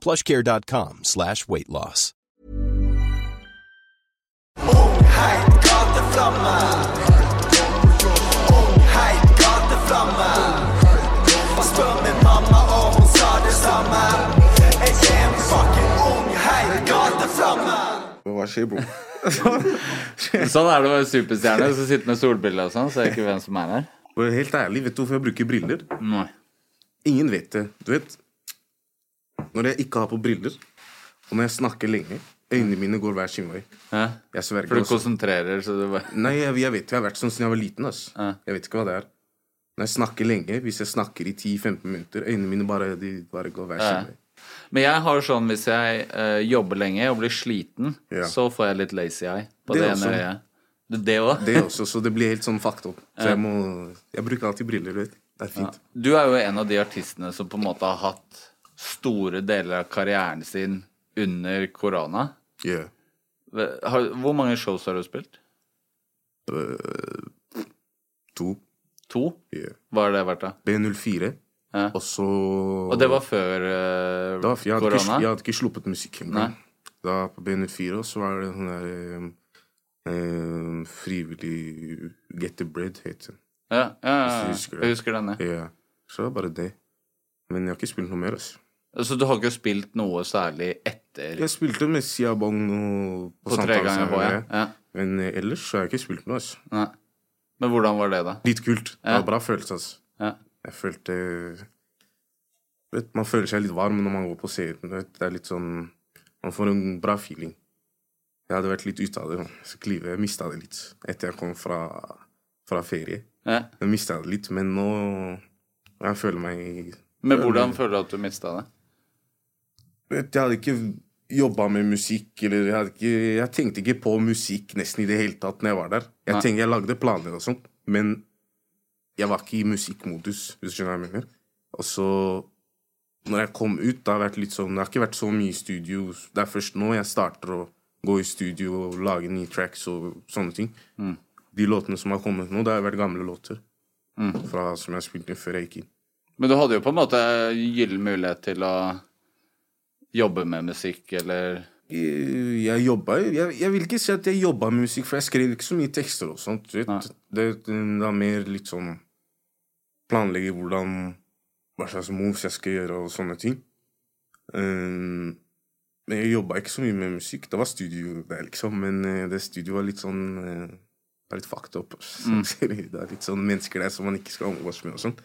plushcare.com slash weight loss. Heit gateflamme. Heit gateflamme. Spør min mamma, og hun sa det samme. Jeg fucking ung heit gateflamme. Hva skjer, bro? Sånn er det å være superstjerne. som sitter med solbriller og sånn, så er det ikke hvem som er her. Helt ærlig, vet du hvorfor jeg bruker briller? Nei. Ingen vet det. Du vet Når jeg ikke har på briller, og når jeg snakker lenge Øynene mine går hver sin vei. Ja. Jeg sverger For du også. konsentrerer, så du bare Nei, jeg, jeg vet Jeg har vært sånn siden jeg var liten. ass. Hæ? Jeg vet ikke hva det er. Når jeg snakker lenge, hvis jeg snakker i 10-15 minutter, øynene mine bare, bare går hver Ja. sin vei. Men jeg har sånn hvis jeg uh, jobber lenge og blir sliten, Ja. så får jeg litt lazy eye på Det det, ene øyet. Det- Det òg? Det også, så det blir helt sånn fucked up. Så jeg må Jeg bruker alltid briller, du vet. Det er fint. Du er jo en av de artistene som på en måte har hatt store deler av karrieren sin under korona. Yeah. Hvor mange shows har du spilt? To. To? Yeah. Hva har det vært, da? B04. Ja. Og så Og det var før uh, da, jeg, korona? ikke, jeg hadde ikke sluppet musikk. Nei. Da på B04 og så var det sånn der um, eh, Frivillig Get the Bread, het den. Ja, ja, ja, du husker jeg husker den, ja. Ja. Så det var bare det. Men jeg har ikke spilt noe mer. Altså. Så du har ikke spilt noe særlig etter Jeg spilte med Siabong og på tre ganger på, Ja. ja. ja. Men eh, ellers har jeg ikke spilt noe. Altså. Nei. Men hvordan var det, da? Litt kult. Det var bra følelse. Altså. Ja. Jeg følte vet, Man føler seg litt varm når man går på scenen. Vet. Det er litt sånn Man får en bra feeling. Jeg hadde vært litt ute av det. Så livet, jeg mista det litt etter jeg kom fra, fra ferie. Ja. Jeg mista det litt, men nå Jeg føler meg Men hvordan føler du at du mista det? Jeg hadde ikke jobba med musikk, eller jeg, ikke, jeg tenkte ikke på musikk nesten i det hele tatt når jeg var der. Jeg Nei. tenkte, jeg lagde planer og sånt, men jeg var ikke i musikkmodus, hvis du skjønner hva jeg mener. Og så, når jeg kom ut, det har vært litt sånn Det har ikke vært så mye i studio. Det er først nå jeg starter å gå i studio og lage nye tracks og sånne ting. De låtene som har kommet nå, det har vært gamle låter. Fra, som jeg spilte før jeg gikk inn. Men du hadde jo på en måte gyllen mulighet til å jobbe med musikk, eller Jeg, jeg jobba jeg, jeg vil ikke si at jeg jobba med musikk, for jeg skrev ikke så mye tekster og sånt. Det, var mer litt sånn Planlegge hvordan Hva slags moves jeg skal gjøre, og sånne ting. Um, men jeg jobba ikke så mye med musikk. Det var studio der, liksom. Men uh, det studioet var litt sånn uh, Det er litt fucked up. det er litt sånn mennesker der som man ikke skal omgås med og sånn.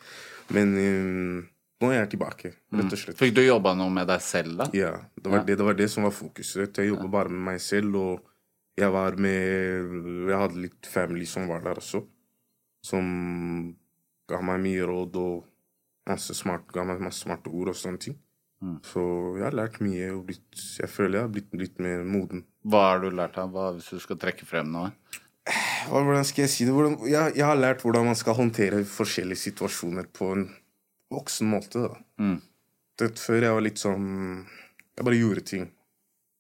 Men um, nå er jeg tilbake, rett og slett. Fikk du jobba noe med deg selv, da? Ja, det var, Ja. Det, det var det som var fokuset. Jeg jobba bare med meg selv, og jeg var med Jeg hadde litt family som var der også, som ga meg mye råd og masse smart, ga meg masse smarte ord og sånne ting. Mm. Så jeg har lært mye, og blitt, jeg føler jeg har blitt litt mer moden. Hva har du lært av? Hva, hvis du skal trekke frem noe? Hvordan skal jeg si det? Hvordan, jeg, jeg har lært hvordan man skal håndtere forskjellige situasjoner på en voksen måte. da. Mm. Det, før jeg var litt sånn Jeg bare gjorde ting.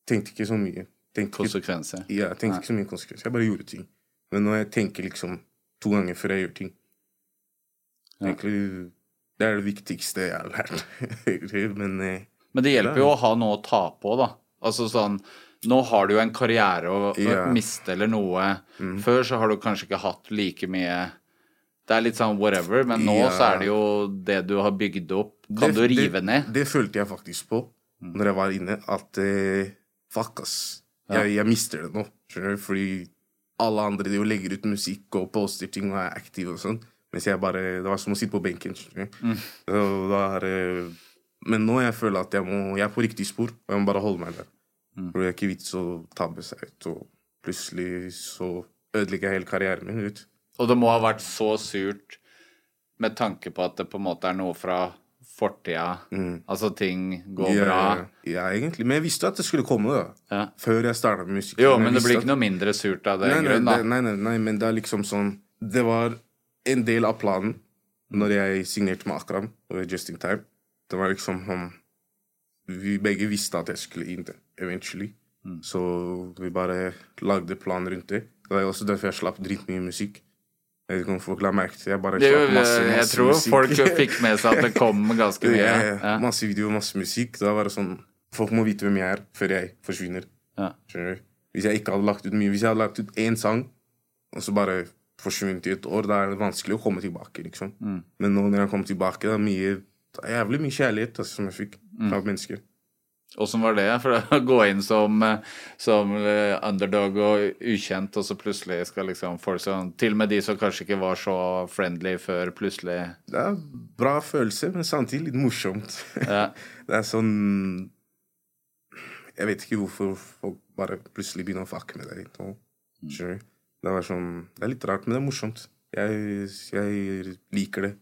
Tenkte ikke så mye. Tenkte ikke Konsekvenser? Ja, jeg tenkte ikke så mye konsekvenser. Jeg bare gjorde ting. Men nå jeg tenker liksom to ganger før jeg gjør ting Ja. Egentlig, Det er det viktigste jeg har lært. Men eh, Men det hjelper jo å ha noe å ta på, da. Altså sånn Nå har du jo en karriere å, Ja. miste eller noe. Før så har du kanskje ikke hatt like mye Det er litt sånn whatever, men nå Ja. så er det jo det du har bygd opp, kan det- du rive det, ned. Det følte jeg faktisk på når jeg var inne, at eh, Fuck, ass. Jeg, jeg mister det nå. Skjønner du? Fordi alle andre de legger ut musikk og poster ting og er aktive og sånn. Mens jeg bare Det var som å sitte på benken. du? Så da er det Men nå jeg føler at jeg må Jeg er på riktig spor, og jeg må bare holde meg der. For det er ikke vits å tabbe seg ut, og plutselig så ødelegger jeg hele karrieren min. Ut. Og det må ha vært så surt med tanke på at det på en måte er noe fra fortida. Altså ting går Ja, bra. Ja, egentlig. Men jeg visste at det skulle komme, da. Ja. Før jeg starta med musikk. Jo, men det blir blir at- ikke noe mindre surt av nei, grunn, da. nei, nei, nei, men det er liksom sånn Det var en del av planen når jeg signerte med Akram og Just in Time. Det var liksom sånn Vi begge visste at jeg skulle inn der eventually. Mm. Så vi bare lagde plan rundt det. Det var også derfor jeg slapp dritmye musikk. Jeg vet ikke om folk la merke til Jeg bare Det slapp masse, jeg tror musikk. folk fikk med seg at det kom ganske mye. Ja, ja. Ja. Masse videoer, masse musikk. Da var det sånn Folk må vite hvem jeg er, før jeg forsvinner. Ja. Skjønner du? Hvis jeg ikke hadde lagt ut mye Hvis jeg hadde lagt ut én sang, og så bare forsvunnet i et år, da er det vanskelig å komme tilbake. liksom. Mm. Men nå når jeg kom tilbake, det er mye det er jævlig mye kjærlighet altså, som jeg fikk Mm. fra mennesker. Åssen var det? For å gå inn som, eh, som eh, underdog og ukjent, og så plutselig skal liksom folk som Til og med de som kanskje ikke var så friendly før, plutselig Det er bra følelse, men samtidig litt morsomt. Ja. det er sånn Jeg vet ikke hvorfor folk bare plutselig begynner å fucke med deg. Mm. Det, var sånn, det er litt rart, men det er morsomt. Jeg, jeg liker det.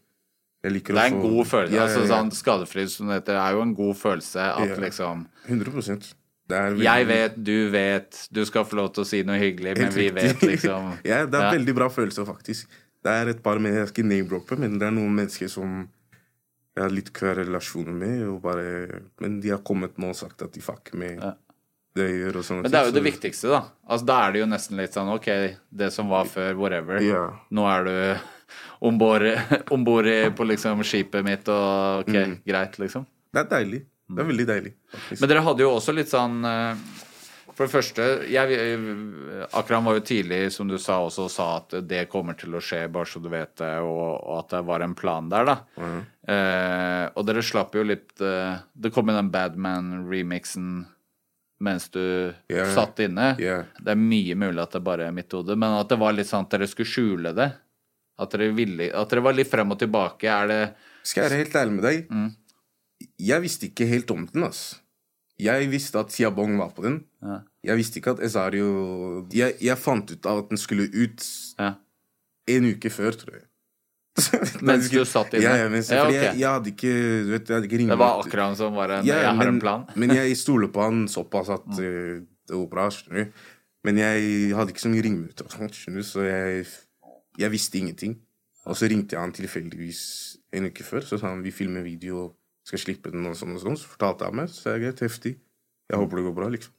Jeg liker Det er en god følelse. Ja, ja, altså sånn Skadefri som det heter, er jo en god følelse at liksom 100 det er veldig- Jeg vet, du vet, du skal få lov til å si noe hyggelig, men vi vet liksom ja, det er Ja. veldig bra følelse, faktisk. Det er et par med, Jeg skal name-droppe, men det er noen mennesker som jeg har litt kvar relasjon med. Og bare, men de har kommet nå og sagt at de fucker med Ja. det jeg gjør. og sånne Men det er jo ting, det viktigste, da. Altså, da er det jo nesten litt sånn OK, det som var før, whatever. Ja. Nå er du om bord på liksom skipet mitt, og OK, Mm. greit, liksom. Det er deilig. Det er veldig deilig. faktisk. Men dere hadde jo også litt sånn eh, For det første, jeg, eh, Akram var jo tidlig, som du sa, også sa at det kommer til å skje, bare så du vet det, og, og at det var en plan der, da. Eh, og dere slapp jo litt eh, Det kom jo den Badman-remixen mens du yeah. satt inne. Yeah. Det er mye mulig at det bare er mitt hode, men at det var litt sånn at dere skulle skjule det. At dere, ville, at dere var litt frem og tilbake. Er det Skal jeg være helt ærlig med deg? Mm. Jeg visste ikke helt om den. altså. Jeg visste at Siabong var på den. Ja. Jeg visste ikke at Esario jeg, jeg fant ut av at den skulle ut Ja. en uke før, tror jeg. Mens du satt inne? Ja, ja, mens, Ja, okay. jeg, jeg hadde ikke du vet, jeg hadde ikke Det var Akram som var en Ja, Jeg har en plan. men jeg stoler på han såpass at Mm. uh, det går bra. Men jeg hadde ikke så mye ringeminutter, så jeg, jeg visste ingenting. Og så ringte jeg han tilfeldigvis en uke før. Så sa han vi filmer video og skal slippe den. og sånn og sånn. Så fortalte han meg. Så er det greit, heftig. Jeg håper det går bra, liksom.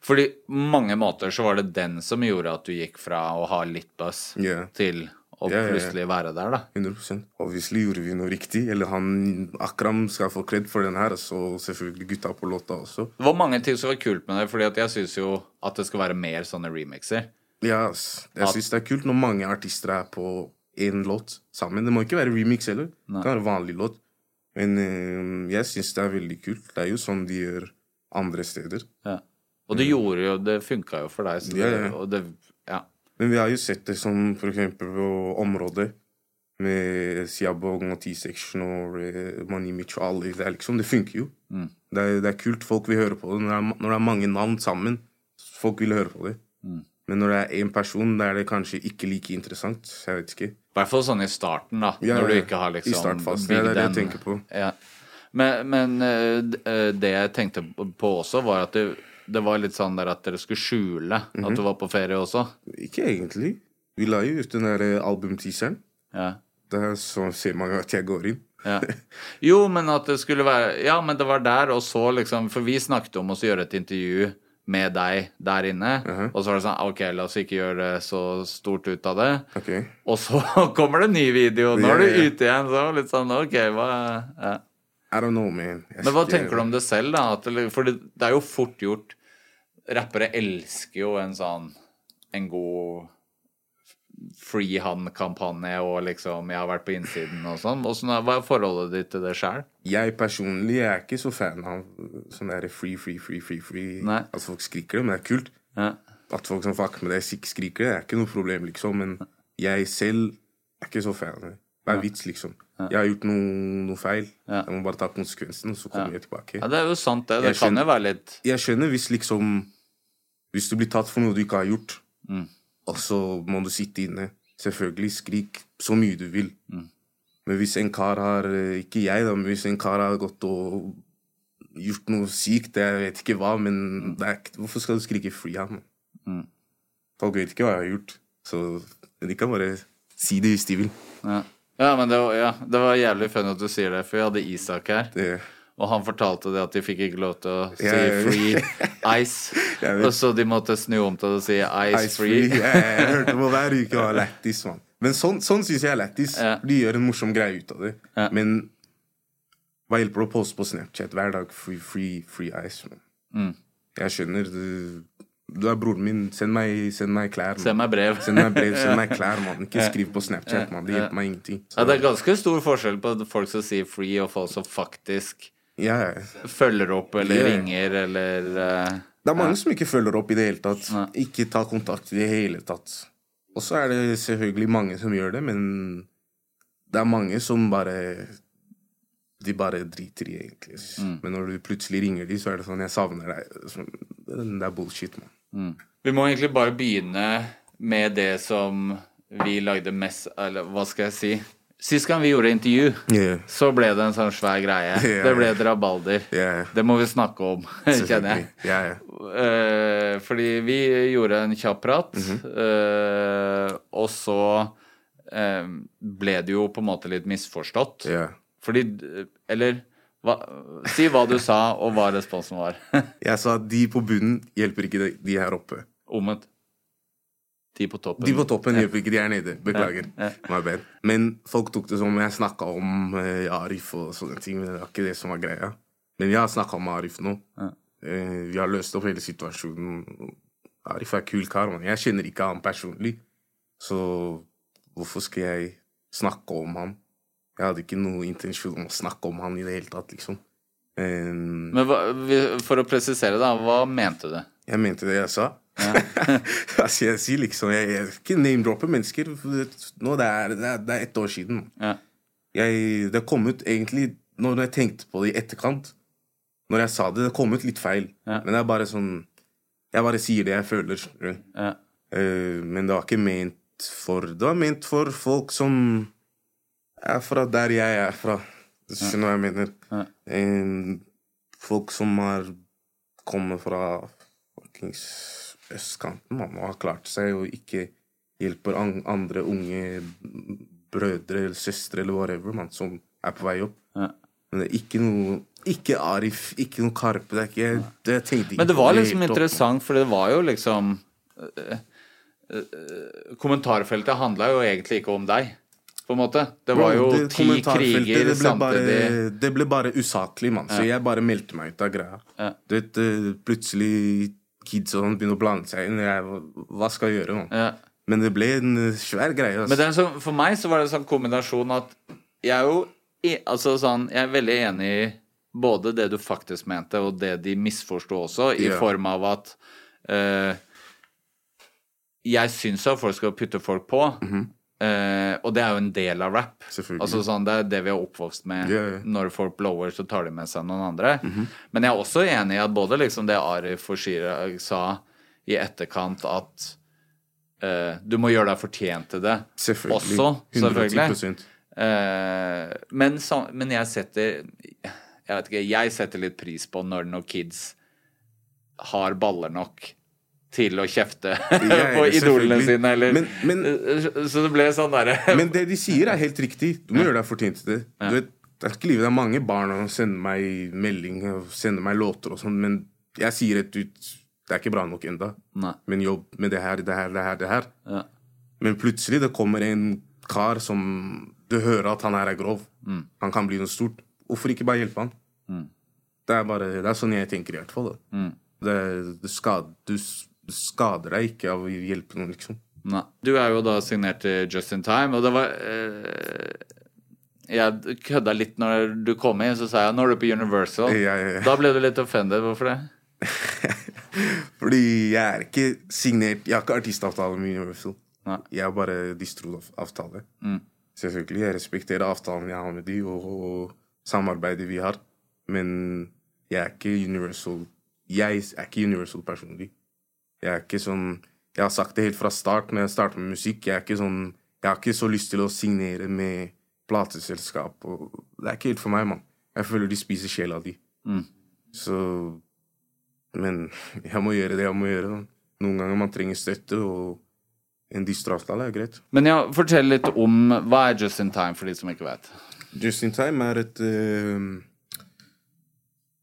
Fordi mange måter så var det den som gjorde at du gikk fra å ha litt buzz yeah. til å yeah, plutselig være der, da. 100% Obviously gjorde vi noe riktig. Eller han Akram skal få kred for den her. Så selvfølgelig gutta på låta også. Det var mange ting som var kult med det, fordi at jeg syns jo at det skal være mer sånne remixer. Ja, jeg syns det er kult når mange artister er på én låt sammen. Det må ikke være remix heller. Det kan være vanlig låt. Men eh, jeg syns det er veldig kult. Det er jo sånn de gjør andre steder. Ja. Og det gjorde jo Det funka jo for deg. Så det, Ja, ja. Og det, ja. Men vi har jo sett det som for eksempel på området med Siabong og T-section og eh, Mani Mitch. Det er liksom, det funker jo. Mm. Det, er, det er kult. Folk vil høre på det. Når det, er, når det er mange navn sammen, folk vil høre på det. Mm. Men når det er én person, da er det kanskje ikke like interessant. Jeg vet ikke. I hvert fall sånn i starten, da. Ja, når du ikke har liksom I startfasen, ja, det er det jeg tenker på. Ja. Men, men eh, eh, det jeg tenkte på også, var at det, det var litt sånn der at dere skulle skjule Mhm. at du var på ferie også. Ikke egentlig. Vi la jo ut den der eh, albumteaseren. Ja. Der så ser man jo at jeg går inn. Ja. Jo, men at det skulle være Ja, men det var der, og så liksom For vi snakket om å gjøre et intervju med deg der inne, Mhm. og så var det sånn OK, la oss ikke gjøre det så stort ut av det. Ok. Og så kommer det en ny video. Nå er du ute igjen, så litt sånn OK, hva ja. I don't know, man. Jeg Men hva skal- tenker du om det selv, da? At for det, det er jo fort gjort Rappere elsker jo en sånn En god free han-kampanje og liksom 'jeg har vært på innsiden' og sånn. Hvordan er- Hva er forholdet ditt til det sjøl? Jeg personlig er ikke så fan av sånn der free, free, free, free, free. Nei. At folk skriker det, men det er kult. Ja. At folk som fucker med det, skriker det, er ikke noe problem, liksom. Men jeg selv er ikke så fan av det. Det er vits, liksom. Jeg har gjort noe, noe feil. Ja. Jeg må bare ta konsekvensen, og så kommer jeg tilbake. ja, det er jo sant, det. Det Jeg kan skjønner- jo være litt Jeg skjønner hvis liksom Hvis du blir tatt for noe du ikke har gjort, Mm. Og så må du sitte inne. Selvfølgelig, skrik så mye du vil. Mm. Men hvis en kar har eh, Ikke jeg, da, men hvis en kar har gått og gjort noe sykt, jeg vet ikke hva, men det er, ikke- hvorfor skal du skrike 'free han'? Mm. Folk vet ikke hva jeg har gjort, så de kan bare si det hvis de vil. Ja, ja men det var, ja, det var jævlig funny at du sier det, for vi hadde Isak her. Det, Og han fortalte det at de fikk ikke lov til å si yeah. 'free ice'. yeah, og så de måtte snu om til å si 'ice, Ice free'. free. Jeg, hørte på hver uke var lættis, mann. Men sånn, sånn syns jeg er lættis. De gjør en morsom greie ut av det. Men hva hjelper det å poste på Snapchat hver dag? Free, free, free ice. Mm. Jeg skjønner. Du, du er broren min. Send meg, send meg klær. man. Send meg brev. Send meg brev, send meg klær, mann. Ikke skriv på Snapchat, mann. Det hjelper meg ingenting. Så, Ja, det er ganske stor forskjell på folk som sier 'free', og folk som faktisk ja, følger opp eller Ja. ringer eller uh, Det er mange som ikke følger opp i det hele tatt. Nei. Ikke tar kontakt i det hele tatt. Og så er det selvfølgelig mange som gjør det, men det er mange som bare De bare driter i, egentlig. Mm. Men når du plutselig ringer de, så er det sånn 'Jeg savner deg'. Det er bullshit, mann. Vi må egentlig bare begynne med det som vi lagde mest Eller hva skal jeg si? Sist gang vi gjorde intervju, Yeah. så ble det en sånn svær greie. Yeah. Det ble et rabalder. Yeah. Det må vi snakke om, kjenner jeg. Eh, fordi vi gjorde en kjapp prat, mm -hmm. uh, og så uh, ble det jo på en måte litt misforstått. Fordi Eller hva, si hva du sa, og hva responsen var. Jeg sa at de på bunnen hjelper ikke de her oppe. Omvendt. De på toppen. De på toppen hjelper ikke de er nede. Beklager. Ja, Ja. Men folk tok det som om jeg snakka om eh, Arif og sånne ting. Men det var ikke det som var greia. Men jeg har snakka om Arif nå. Ja. Eh, vi har løst opp hele situasjonen. Arif er kul kar. men Jeg kjenner ikke han personlig. Så hvorfor skal jeg snakke om han? Jeg hadde ikke noe intensjon om å snakke om han i det hele tatt, liksom. Eh, Men hva, for å presisere, da. Hva mente du? jeg mente det jeg sa. Skal jeg sier liksom? Jeg, jeg ikke name-droppe mennesker. Nå, det er, det, er, det er ett år siden. Ja. Jeg, det kom ut egentlig Når jeg tenkte på det i etterkant Når jeg sa det, det kom ut litt feil. Men det er bare sånn Jeg bare sier det jeg føler. Eh, men det var ikke ment for Det var ment for folk som er fra der jeg er fra. Du skjønner hva jeg mener? Ja. Eh, folk som har kommet fra fuckings østkanten man, og har klart seg og ikke hjelper an andre unge brødre eller søstre eller whatever man, som er på vei opp. Ja. Men det er ikke noe Ikke Arif, ikke noe Karpe. Det er ikke det jeg tenkte ikke Men det var liksom interessant, for det var jo liksom øh, øh, Kommentarfeltet handla jo egentlig ikke om deg, på en måte. Det var jo det ti kriger det ble bare, samtidig. Det ble bare usaklig, mann. Så jeg bare meldte meg ut av greia. Ja. Du vet, eh, plutselig kids og sånn begynner å blande seg inn. Jeg, hva skal jeg gjøre, nå? Ja. Men det ble en eh, svær greie. Men Altså. er sånn, for meg så var det en sånn kombinasjon at jeg er jo altså sånn, Jeg er veldig enig i både det du faktisk mente, og det de misforsto også, i Ja. form av at uh, Jeg syns at folk skal putte folk på, eh, og det er jo en del av rap. Altså sånn, Det er det vi er oppvokst med. Yeah, yeah. Når folk blower, så tar de med seg noen andre. Mhm. Men jeg er også enig i at både liksom det Arif og Chirag sa i etterkant, at uh, du må gjøre deg fortjent til det Selvfølgelig. også, selvfølgelig. 110%. Eh, men, så, men jeg setter Jeg vet ikke, jeg setter litt pris på når noen kids har baller nok til å kjefte ja, på idolene sine, eller Men- men- Så det ble sånn derre Men det de sier, er helt riktig. Du må gjøre deg fortjent til det. Du vet, det er ikke livet. det er mange barn som sender meg melding og sender meg låter og sånn, men jeg sier rett ut det er ikke bra nok enda. Nei. Men jobb med det her, det her, det her, det her. Ja. Men plutselig det kommer en kar som du hører at han her er grov. Mm. Han kan bli noe stort. Hvorfor ikke bare hjelpe han? Det, er bare, det er sånn jeg tenker i hvert fall. Mm. Det, det skad, du skader deg ikke av å hjelpe noen, liksom. Nei. Du er jo da signert til Just in Time, og det var eh, Jeg kødda litt når du kom inn, så sa jeg 'Nå er du på Universal'. Ja, ja, ja. Da ble du litt offended. Hvorfor det? Fordi jeg er ikke signert Jeg har ikke artistavtale med Universal. Nei. Jeg har bare distro-avtale. Selvfølgelig, jeg respekterer avtalen jeg har med de, og, og samarbeidet vi har. Men jeg er ikke Universal Jeg er ikke Universal personlig. Jeg er ikke sånn Jeg har sagt det helt fra start når jeg starter med musikk. Jeg er ikke sånn Jeg har ikke så lyst til å signere med plateselskap. Og det er ikke helt for meg, mann. Jeg føler de spiser sjela di. Så Men jeg må gjøre det jeg må gjøre. Noen ganger man trenger støtte, og en distraftale er greit. Men ja, fortell litt om hva er Just in Time, for de som ikke vet. Just in Time er et uh,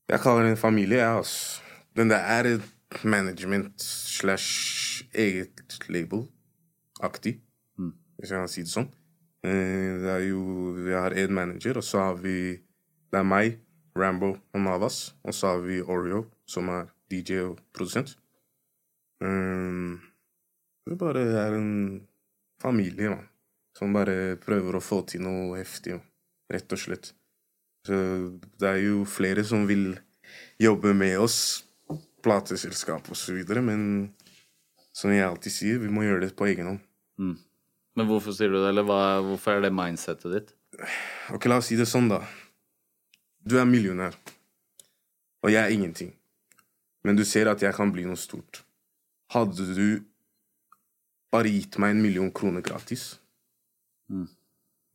Jeg kaller det en familie, jeg, altså. Men det er et management slash eget label-aktig, hvis jeg kan si det sånn. Eh, det er jo Vi har én manager, og så har vi Det er meg, Rambo og Navas. Og så har vi Oreo, som er DJ og produsent. Um, det bare er en familie, mann. Som bare prøver å få til noe heftig, rett og slett. Så det er jo flere som vil jobbe med oss, plateselskap videre, men som jeg alltid sier, vi må gjøre det på egen hånd. Men hvorfor sier du det, eller hva, hvorfor er det mindsettet ditt? Ok, la oss si det sånn, da. Du er millionær, og jeg er ingenting. Men du ser at jeg kan bli noe stort. Hadde du bare gitt meg en million kroner gratis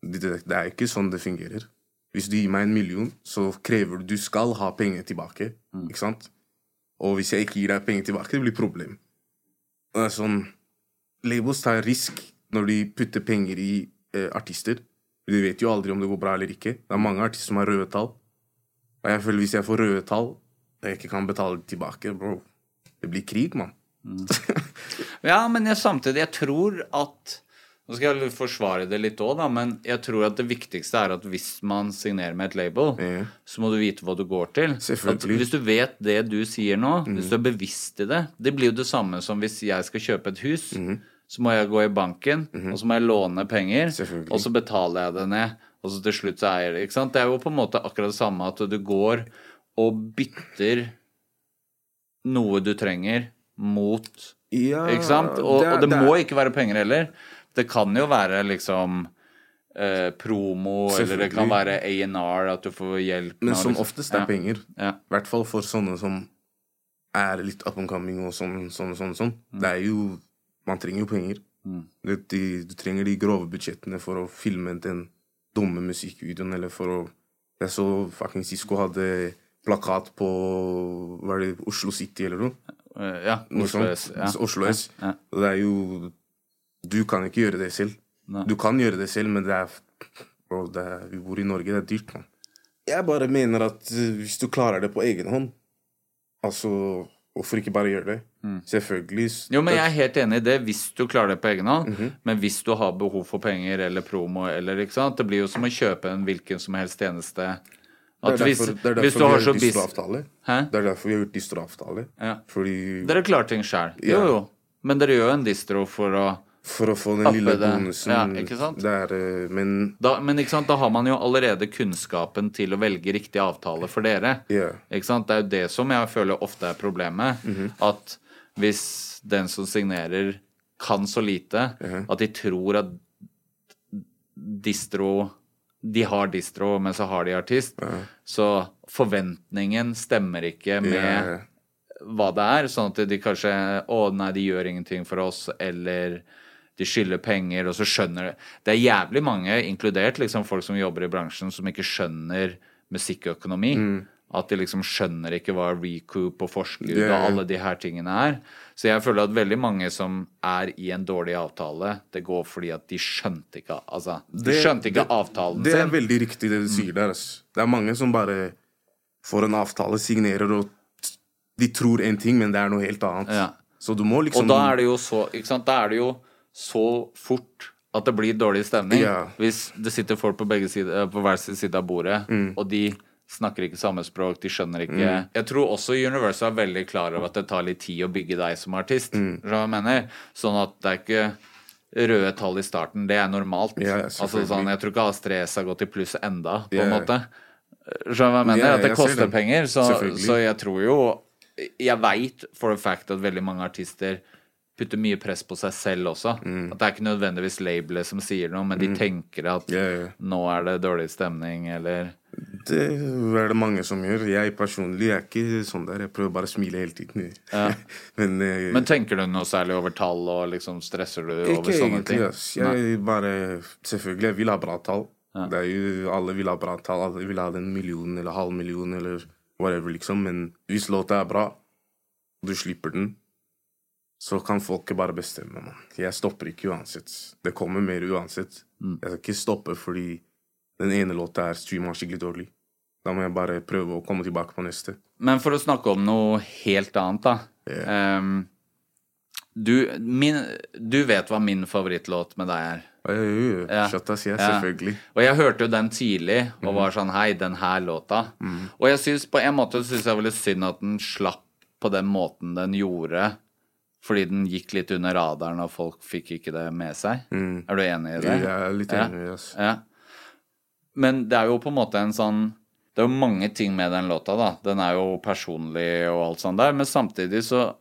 det, det er ikke sånn det fungerer. Hvis du gir meg en million, så krever du Du skal ha penger tilbake. Ikke sant? Og hvis jeg ikke gir deg penger tilbake, det blir problem. Det er sånn Labels tar risk når de putter penger i eh, artister. Du vet jo aldri om det går bra eller ikke. Det er mange artister som har røde tall. Og jeg føler hvis jeg får røde tall og jeg ikke kan betale tilbake, bro Det blir krig, mann. Ja, men jeg, samtidig, jeg tror at Nå skal jeg forsvare det litt òg, men jeg tror at det viktigste er at hvis man signerer med et label, Ja. så må du vite hva du går til. At hvis du vet det du sier nå, hvis du er bevisst i det Det blir jo det samme som hvis jeg skal kjøpe et hus. Så må jeg gå i banken, og så må jeg låne penger, og så betaler jeg det ned. Og så til slutt så eier det. ikke sant? Det er jo på en måte akkurat det samme at du går og bytter noe du trenger, mot Ja, ikke sant? Og det, og det, det må ikke være penger heller. Det kan jo være liksom eh, promo, eller det kan være A&R, at du får hjelp. Men som liksom- oftest er ja. penger. Ja. I hvert fall for sånne som er litt up and coming og sånn, sånn, sånn. sånn. Det er jo Man trenger jo penger. Du, de, du trenger de grove budsjettene for å filme den dumme musikkvideoen, eller for å Jeg så fucking Sisko hadde plakat på Var det Oslo City eller noe? Eh, ja. Oslo. S. Ja. Oslo S. Ja. Og det er jo Du kan ikke gjøre det selv. Nei. Du kan gjøre det selv, men det er, bro, det er Vi bor i Norge, det er dyrt, mann. Jeg bare mener at eh, hvis du klarer det på egen hånd, altså Hvorfor ikke bare gjøre det? Selvfølgelig. Mm. Jo, men jeg er helt enig i det hvis du klarer det på egen hånd. Mhm. Men hvis du har behov for penger eller promo eller ikke sant Det blir jo som å kjøpe en hvilken som helst tjeneste. Det At er hvis, derfor, det er hvis derfor du vi har så. Hæ? Det er derfor vi har gjort distro-avtale. Ja. Fordi Dere klarer ting sjøl. Jo, Ja. jo. Men dere gjør jo en distro for å For å få den lille det. bonusen Ja, ikke sant? Det er, eh, Men da, Men ikke sant, da har man jo allerede kunnskapen til å velge riktig avtale for dere. Yeah. Ikke sant? Det er jo det som jeg føler ofte er problemet. Mhm. At hvis den som signerer, kan så lite at de tror at distro De har distro, men så har de artist. Så forventningen stemmer ikke med yeah. hva det er. Sånn at de kanskje Å, nei, de gjør ingenting for oss, eller de skylder penger, og så skjønner det Det er jævlig mange, inkludert liksom folk som jobber i bransjen, som ikke skjønner musikkøkonomi. Mm. At de liksom skjønner ikke hva recoup og forskudd yeah. og alle de her tingene er. Så jeg føler at veldig mange som er i en dårlig avtale, det går fordi at de skjønte ikke Altså, de Det- skjønte ikke det- avtalen Det er veldig riktig det du sier der. Altså. Det er mange som bare får en avtale, signerer, og de tror en ting, men det er noe helt annet. Ja. Så du må liksom Og da er det jo så Ikke sant, da er det jo så fort at det blir dårlig stemning. Ja. Hvis det sitter folk på, begge sider, på hver sin side av bordet, Mm. og de snakker ikke samme språk, de skjønner ikke Jeg tror også Universal er veldig klar over at det tar litt tid å bygge deg som artist. Mm. Sånn at det er ikke røde tall i starten, det er normalt. Ja, altså sånn, Jeg tror ikke Astreas har gått i pluss enda, på yeah. en måte. Skjønner du hva jeg mener? Yeah, at det koster det. penger. Så, så jeg tror jo Jeg veit for a fact at veldig mange artister putter mye press på seg selv også. Mm. At det er ikke nødvendigvis labelet som sier noe, men de tenker at Ja, ja. nå er det dårlig stemning, eller Det er det mange som gjør. Jeg personlig er ikke sånn der. Jeg prøver bare å smile hele tiden. Men, eh, Men tenker du noe særlig over tall, og liksom stresser du over ikke sånne egentlig. ting? Ass. Jeg bare Selvfølgelig, jeg vil ha bra tall. Det er jo, alle vil ha bra tall. Alle vil ha den millionen eller halv million eller whatever, liksom. Men hvis låta er bra, du slipper den, så kan folket bare bestemme. Man. Jeg stopper ikke uansett. Det kommer mer uansett. Mm. Jeg skal ikke stoppe fordi den ene låta er streama skikkelig dårlig. Da må jeg bare prøve å komme tilbake på neste. Men for å snakke om noe helt annet, da. Ehm, du, min, du vet hva min favorittlåt med deg er. Uh, Ja. Shut us, ja, selvfølgelig. Og jeg hørte jo den tidlig og var sånn Hei, den her låta. Og jeg synes, på en måte synes jeg var litt synd at den slapp på den måten den gjorde. Fordi den gikk litt under radaren, og folk fikk ikke det med seg. Er du enig i det? Jeg er litt Ja. enig. Ass. Ja. Men det er jo på en måte en sånn Det er jo mange ting med den låta, da. Den er jo personlig og alt sånt der, men samtidig så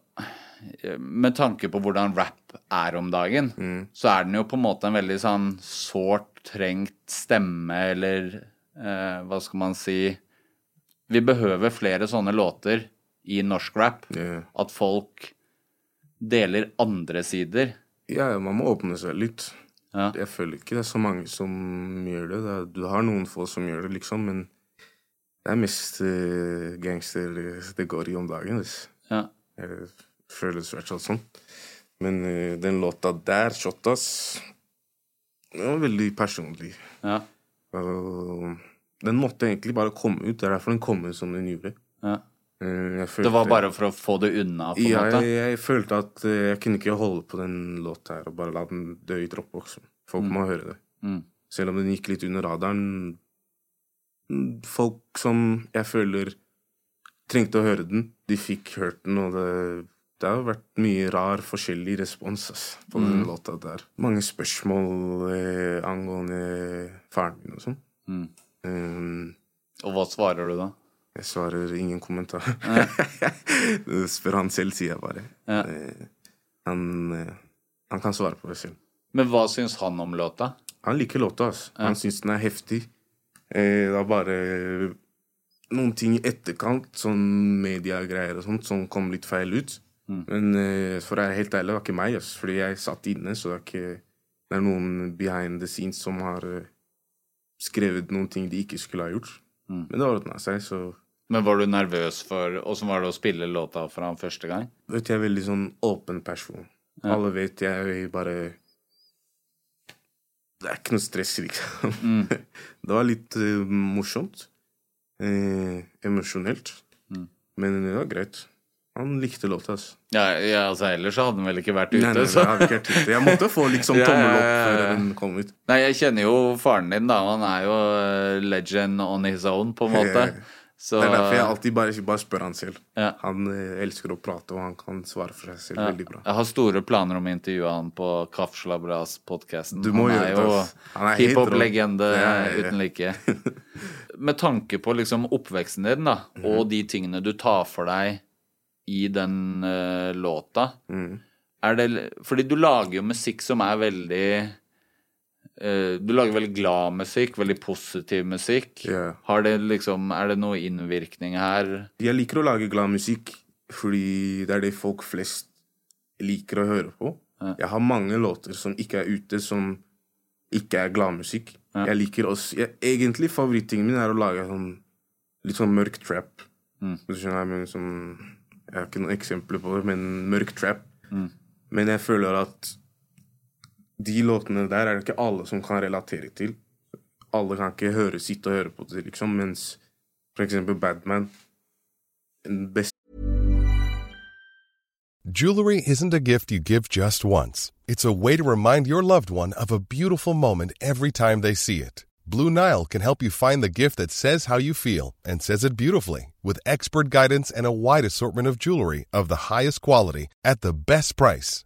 Med tanke på hvordan rap er om dagen, så er den jo på en måte en veldig sånn sårt trengt stemme, eller eh, hva skal man si Vi behøver flere sånne låter i norsk rap. Yeah. At folk deler andre sider. Ja, man må åpne seg litt. Ja. Jeg føler ikke det er så mange som gjør det. du har noen få som gjør det, liksom, men det er mest uh, gangster det går i om dagen. ass. Ja. Jeg føles i hvert fall sånn. Men uh, den låta der, 'Shotas', den var veldig personlig. Ja. Og den måtte egentlig bare komme ut. Det er derfor den kom ut som den gjorde. ja. Eh, jeg Det var bare for å få det unna, på en ja, måte? jeg, jeg følte at eh, jeg kunne ikke holde på den låta her og bare la den dø i dropboxen. Folk må høre det. Mm. Selv om den gikk litt under radaren. mm, Folk som jeg føler trengte å høre den, de fikk hørt den, og det, det har vært mye rar, forskjellig respons ass, på den låta der. Mange spørsmål eh, angående faren min og sånn. Mm. Um, Og hva svarer du da? Jeg svarer ingen kommentar. Spør han selv, sier jeg bare. Ja. Eh, han, eh, han kan svare på det selv. Men hva syns han om låta? Han liker låta. Altså. Han syns den er heftig. Eh, det er bare noen ting i etterkant, sånn mediegreier og sånt, som kom litt feil ut. Men eh, for å være helt ærlig, det var ikke meg, altså, fordi jeg satt inne, så det er ikke Det er noen behind the scenes som har skrevet noen ting de ikke skulle ha gjort. Men det ordna seg, så Men var du nervøs for Åssen var det å spille låta for han første gang? vet du, jeg er veldig sånn åpen person. Alle vet jeg bare Det er ikke noe stress, liksom. det var litt uh, morsomt. Eh, emosjonelt. Men det var greit. Han likte låta, altså. Ja, ja, altså Ellers så hadde han vel ikke vært ute. Nei, nei, så. nei, jeg hadde ikke vært ute. Jeg måtte få liksom tommel opp ja, ja, før den kom ut. Nei, jeg kjenner jo faren din, da. Han er jo eh, legend on his own, på en måte. Så Det er derfor jeg alltid bare, bare spør han selv. Ja. Han eh, elsker å prate, og han kan svare for seg selv veldig bra. Jeg har store planer om å intervjue han på Kafslabras-podkasten. Han er jo. Han er helt hiphop-legende. Ja, ja, ja. uten like. Med tanke på liksom oppveksten din, da, mm. og de tingene du tar for deg i den uh, låta mm. er det, Fordi du lager jo musikk som er veldig Du lager veldig glad musikk, veldig positiv musikk. Yeah. Har det liksom, er det noe innvirkning her? Jeg liker å lage glad musikk fordi det er det folk flest liker å høre på. Jeg har mange låter som ikke er ute, som ikke er gladmusikk. Jeg liker også jeg, Egentlig favorittingen min er å lage sånn litt sånn mørk trap. Du skjønner, men sånn Jeg har ikke noen eksempler på det, men mørk trap. Men jeg føler at de låtene der er det ikke alle som kan relatere til. Alle kan ikke høre, sitte og høre på det, liksom. Mens for eksempel Jewelry isn't a gift you give just once. It's a way to remind your loved one of a beautiful moment every time they see it. Blue Nile can help you find the gift that says how you feel and says it beautifully with expert guidance and a wide assortment of jewelry of the highest quality at the best price.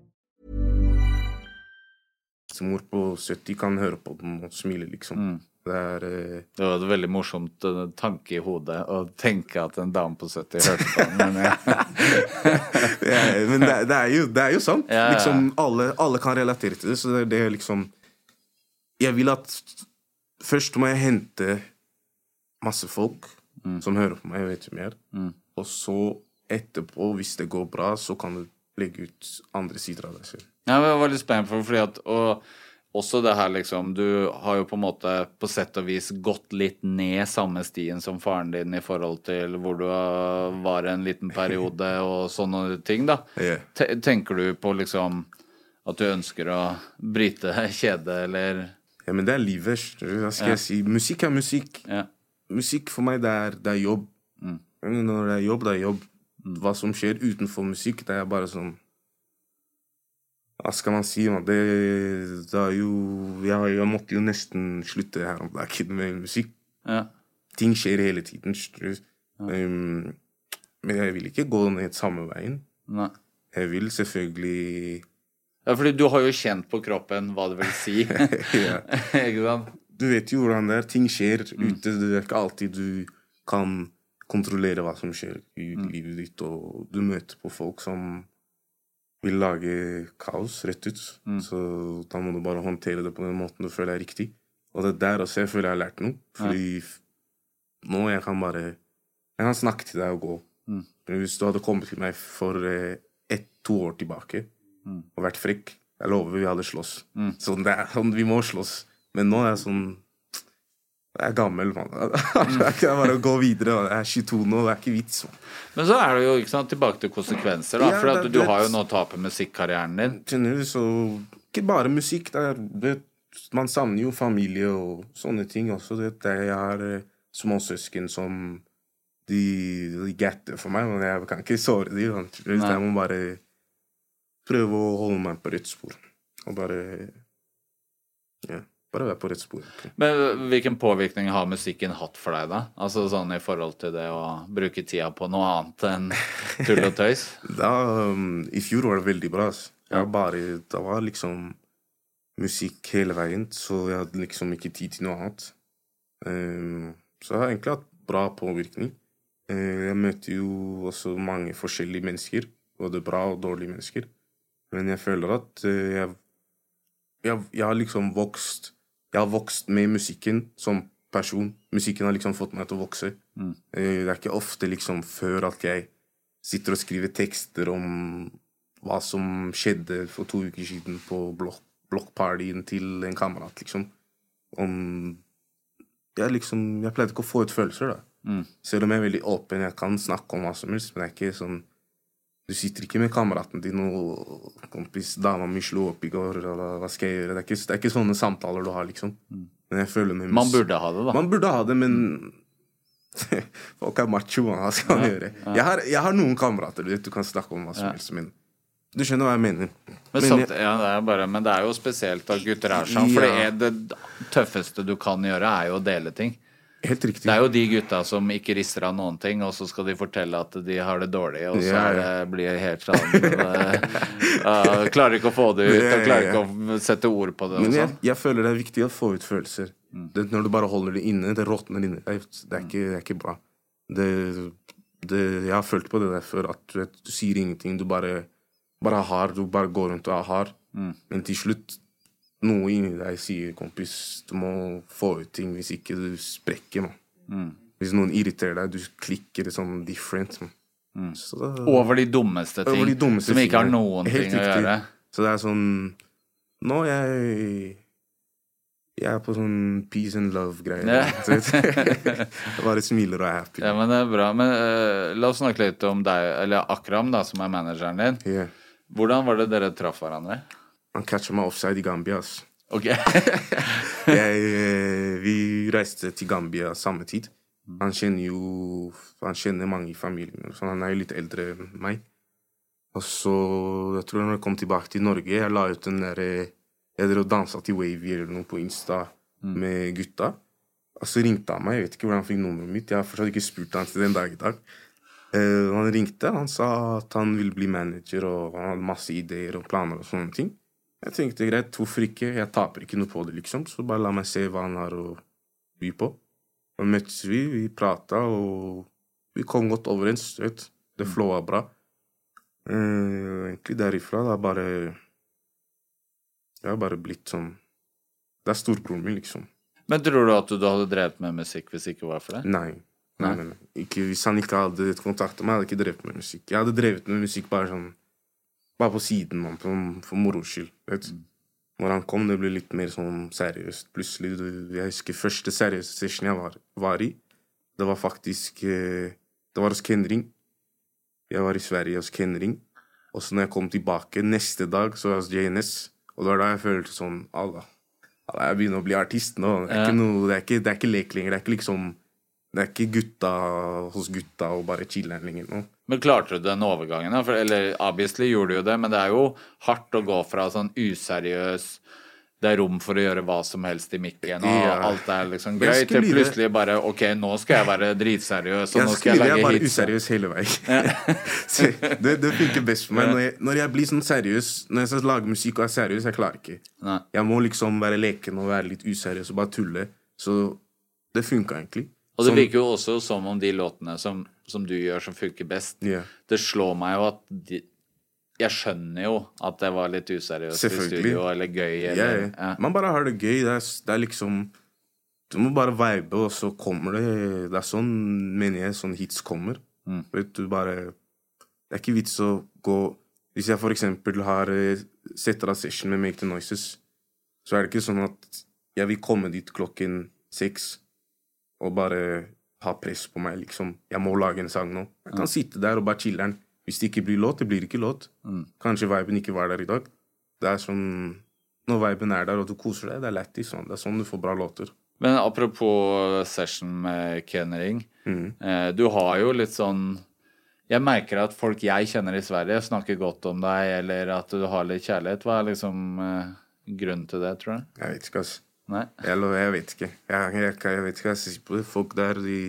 Mor på 70 kan høre på den og smile, liksom. Det er uh... Det var et veldig morsomt uh, tanke i hodet å tenke at en dame på 70 hørte på den. Men jeg, Ja, men det, det, er jo, det er jo sant. Ja, ja. Liksom, alle, alle kan relatere til det. Så det, det er liksom Jeg vil at Først må jeg hente masse folk som hører på meg og vet mer. Og så etterpå, hvis det går bra, så kan du legge ut andre sider av deg selv. Ja, men jeg var litt spent på fordi at Og også det her liksom Du har jo på en måte på sett og vis gått litt ned samme stien som faren din i forhold til hvor du var en liten periode og sånne ting, da. Tenker du på liksom at du ønsker å bryte kjedet, eller Ja, men det er livet. Hva skal Ja. jeg si? Musikk er musikk. Ja. Musikk for meg, det er, det er jobb. Når det er jobb, det er jobb. Hva som skjer utenfor musikk, det er bare sånn Hva skal man si? Man? Det, det er jo jeg, jeg måtte jo nesten slutte her om dagen med musikk. Ja. Ting skjer hele tiden. Ja. Um, men jeg vil ikke gå ned samme veien. Nei. Jeg vil selvfølgelig Ja, fordi du har jo kjent på kroppen hva det vil si. ja. Ikke sant? Du vet jo hvordan det er. Ting skjer ute. Det er ikke alltid du kan kontrollere hva som skjer i livet ditt, og du møter på folk som vil lage kaos, rett ut. Så da må du bare håndtere det på den måten du føler er riktig. Og det er der også jeg føler jeg har lært noe. Fordi ja. nå jeg kan bare Jeg kan snakke til deg og gå. Men hvis du hadde kommet til meg for eh, ett-to år tilbake og vært frekk, jeg lover vi hadde slåss. Sånn, det sånn, vi må slåss. Men nå er jeg sånn Jeg er gammel, mann. Det er ikke bare å gå videre. Jeg er 22 nå, det er ikke vits. Man. Men så er det jo sant, tilbake til konsekvenser, da. Ja, for det er du har jo nå tapet musikkarrieren din. Du? Så ikke bare musikk. Er, det, man savner jo familie og sånne ting også. Det, jeg har eh, småsøsken som de, de gatter for meg, men jeg kan ikke såre dem. Jeg må bare prøve å holde meg på rett spor. Og bare Ja, bare være på rett spor. Men hvilken påvirkning har musikken hatt for deg, da? Altså sånn i forhold til det å bruke tida på noe annet enn tull og tøys? Da, um, I fjor var det veldig bra. Altså. Jeg bare, det var liksom musikk hele veien, så jeg hadde liksom ikke tid til noe annet. Um, så jeg har egentlig hatt bra påvirkning. Uh, jeg møter jo også mange forskjellige mennesker, både bra og dårlige mennesker. Men jeg føler at uh, jeg, jeg, jeg har liksom vokst Jeg har vokst med musikken som person. Musikken har liksom fått meg til å vokse. Mm. Det er ikke ofte liksom før at jeg sitter og skriver tekster om hva som skjedde for to uker siden på blokk, blokkpartyen til en kamerat, liksom. Om Jeg liksom Jeg pleide ikke å få ut følelser, da. Selv om jeg er veldig åpen, jeg kan snakke om hva som helst, men det er ikke sånn Du sitter ikke med kameraten din og 'Kompis, dama mi slo opp i går, eller hva skal jeg gjøre?' Det er ikke, det er ikke sånne samtaler du har, liksom. Men jeg føler med Mm. Man burde ha det, da. Man burde ha det, men Folk er macho. Hva skal man gjøre? Jeg har, jeg har noen kamerater, du vet, du kan snakke om hva som Ja. helst, men du skjønner hva jeg mener. Men, Men samt, jeg- ja, det er bare, men det er jo spesielt at gutter er sånn. For Ja. det, det tøffeste du kan gjøre, er jo å dele ting. Helt riktig. Det er jo de gutta som ikke rister av noen ting, og så skal de fortelle at de har det dårlig, og så Ja, ja. det, blir det helt sånn uh, Klarer ikke å få det ut, og klarer ikke å sette ord på det. Men jeg, jeg føler det er viktig å få ut følelser. Mm. Det, når du bare holder det inne, det råtner inne. Det er, er, ikke, det er ikke bra. Det, det, jeg har følt på det der før, at du, vet, du sier ingenting. Du bare, bare har, du bare går rundt og har. Mm. Men til slutt, noe inni deg sier, kompis, du må få ut ting. Hvis ikke du sprekker, mann. Mm. Hvis noen irriterer deg, du klikker sånn different. Mm. Så da- Over de dummeste ting, de dummeste som ikke har noen ting ting å gjøre. Så det er sånn Nå jeg Jeg er på sånn peace and vet- Jeg bare smiler og er happy. Ja, men det er bra. Men uh, la oss snakke litt om deg, eller Akram, da, som er manageren din. Yeah. Hvordan var det dere traff hverandre? Han catcha meg offside i Gambia. ass. Ok. jeg, eh, vi reiste til Gambia samme tid. Han kjenner jo Han kjenner mange i familien, så han er jo litt eldre enn meg. Og så, jeg tror når jeg kom tilbake til Norge, jeg la ut den derre Jeg drev og dansa til Wavy eller noe på Insta med gutta. Og så ringte han meg. Jeg vet ikke hvordan han fikk nummeret mitt. Jeg har fortsatt ikke spurt han til den dag i dag. Uh, han ringte. Han sa at han ville bli manager, og han hadde masse ideer og planer og sånne ting. Jeg tenkte greit, hvorfor ikke? Jeg taper ikke noe på det, liksom. Så bare la meg se hva han har å by på. Og møttes vi, vi prata, og vi kom godt overens. Vet. Det flowa bra. Uh, egentlig derifra, det er bare Jeg har bare blitt sånn Det er storbroren min, liksom. Men tror du at du hadde drevet med musikk hvis det ikke var for det? Nei. Nei, nei, nei. Ikke, hvis han ikke hadde kontakta meg, hadde jeg ikke drevet med musikk. Jeg hadde drevet med musikk bare sånn Bare på siden, man, for, for moro skyld. Vet mm. Når han kom, det ble litt mer sånn seriøst. Plutselig, Jeg husker første seriøse session jeg var, var i. Det var faktisk eh, Det var hos Kenring. Jeg var i Sverige hos Kenring. Og så når jeg kom tilbake neste dag, så var jeg hos JNS. Og det var da jeg følte sånn Allah, Allah jeg begynner å bli artist nå. Det er, Ja. ikke, noe, det er, ikke, det er ikke lek lenger. Det er ikke liksom Det er ikke gutta hos gutta og bare chiller'n lenger nå. Men klarte du den overgangen? For, eller obviously gjorde du jo det, men det er jo hardt å gå fra sånn useriøs det er rom for å gjøre hva som helst i mikken, og Ja. alt er liksom gøy, til plutselig bare OK, nå skal jeg være dritseriøs, og nå skal jeg skulle jeg lage bare hits. useriøs hele veien. Ja. det, det funker best for meg. Når jeg, når jeg blir sånn seriøs Når jeg skal lage musikk og er seriøs, jeg klarer ikke. Nei. Jeg må liksom være leken og være litt useriøs og bare tulle. Så det funka egentlig. Og det virker jo også som om de låtene som, som du gjør, som funker best yeah. Det slår meg jo at de, Jeg skjønner jo at det var litt useriøst i studio, eller gøy, eller yeah. ja. Man bare har det gøy. Det er, det er liksom Du må bare vibe, og så kommer det Det er sånn, mener jeg, sånn hits kommer. Mm. Vet du, bare Det er ikke vits å gå Hvis jeg for eksempel har eh, setter av session med Make the Noises, så er det ikke sånn at jeg vil komme dit klokken seks og bare ha press på meg, liksom. Jeg må lage en sang nå. Jeg kan sitte der og bare chiller'n. Hvis det ikke blir låt, det blir ikke låt. Mm. Kanskje viben ikke var der i dag. Det er sånn Når viben er der, og du koser deg, det er lættis. Sånn. Det er sånn du får bra låter. Men apropos session med Ken Ring. Mhm. Eh, du har jo litt sånn Jeg merker at folk jeg kjenner i Sverige, snakker godt om deg, eller at du har litt kjærlighet. Hva er liksom eh, grunnen til det, tror du? Jeg vet ikke, ass. Nei? Jeg, jeg vet ikke. Jeg, jeg, jeg vet ikke hva jeg skal si på det. Folk der, de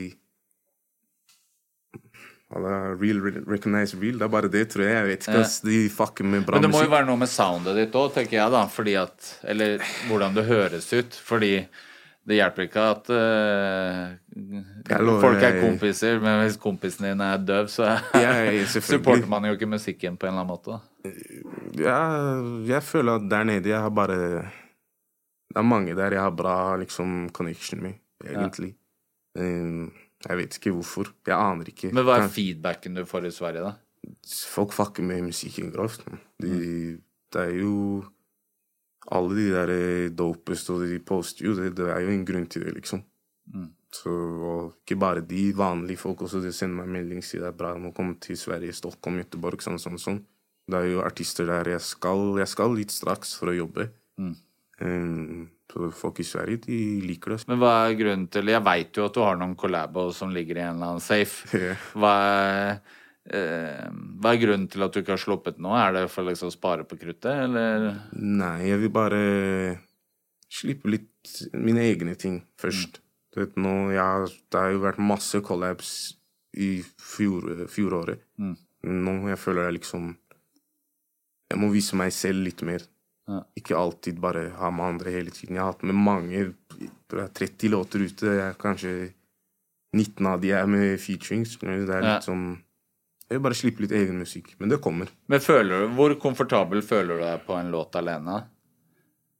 Real, real, recognize real. Det er bare det, tror jeg. Jeg vet ikke, ass. De fucker med bra Men det må jo være noe med soundet ditt òg, tenker jeg, da. Fordi at Eller hvordan det høres ut. Fordi det hjelper ikke at uh, lover folk er kompiser, men hvis kompisen din er døv, så Jeg- supporter man jo ikke musikken på en eller annen måte. Jeg, jeg føler at der nede jeg har bare Det er mange der jeg har bra liksom, connection med, egentlig. Eh, jeg vet ikke hvorfor. Jeg aner ikke. Men hva er feedbacken du får i Sverige, da? Folk fucker med musikken grovt. De, Mm. Det er jo Alle de der eh, dopest og de poster jo, det, det er jo en grunn til det, liksom. Mm. Så, og ikke bare de vanlige folk også, de sender meg melding sier det er bra å komme til Sverige, Stockholm, Göteborg, sånn, sånn, sånn. Det er jo artister der jeg skal, jeg skal litt straks for å jobbe. Um, så folk i Sverige, de liker det. Men hva er grunnen til Jeg veit jo at du har noen collabos som ligger i en eller annen safe. Hva er, eh, hva er grunnen til at du ikke har sluppet noe? Er det for liksom å spare på kruttet, eller? Nei, jeg vil bare slippe litt mine egne ting først. Du vet, nå, ja, det har jo vært masse collabs i fjor, fjoråret. Nå jeg føler jeg liksom Jeg må vise meg selv litt mer. Ja. Ikke alltid bare ha med andre hele tiden. Jeg har hatt med mange det er 30 låter ute. Jeg, kanskje 19 av de er med featurings. Det er Ja. litt sånn Jeg vil bare slippe litt egen musikk. Men det kommer. Men føler du, Hvor komfortabel føler du deg på en låt alene?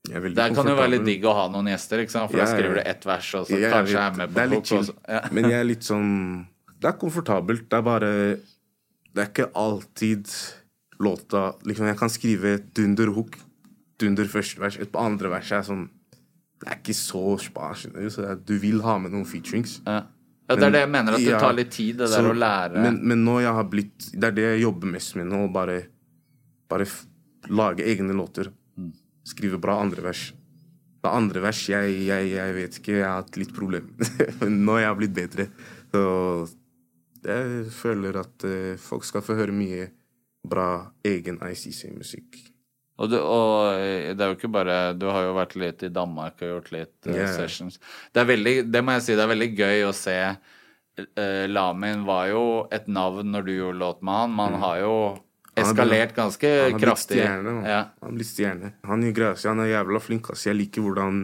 Jeg er Det kan jo være litt digg å ha noen gjester, for da Ja, ja. skriver du ett vers, og så Jeg kanskje er med på det er litt hook, chill. ja. Men jeg er litt sånn Det er komfortabelt. Det er bare Det er ikke alltid låta Liksom, jeg kan skrive dunder hook, dunder første vers. Et på andre vers er sånn Det er ikke så spa. du? Så du vil ha med noen featurings. Ja. ja, Det er det jeg mener, at det tar litt tid, det så- der å lære. Men, men nå jeg har blitt Det er det jeg jobber mest med nå. Bare, bare lage egne låter. Mm. Skrive bra andre vers. Det andre vers, jeg, jeg, jeg vet ikke. Jeg har hatt litt problemer. men nå jeg har blitt bedre. Så jeg føler at eh, folk skal få høre mye bra egen ICC-musikk. Og, du, og det er jo ikke bare Du har jo vært litt i Danmark og gjort litt Ja. sessions. Det er veldig, det må jeg si, det er veldig gøy å se Uh, Lamin var jo et navn når du gjorde låt med han. Man har jo eskalert ganske Han har kraftig. stjerne. Ja. Han er stjerne. Han gjør. Han er jævla flink. Altså, Jeg liker hvordan,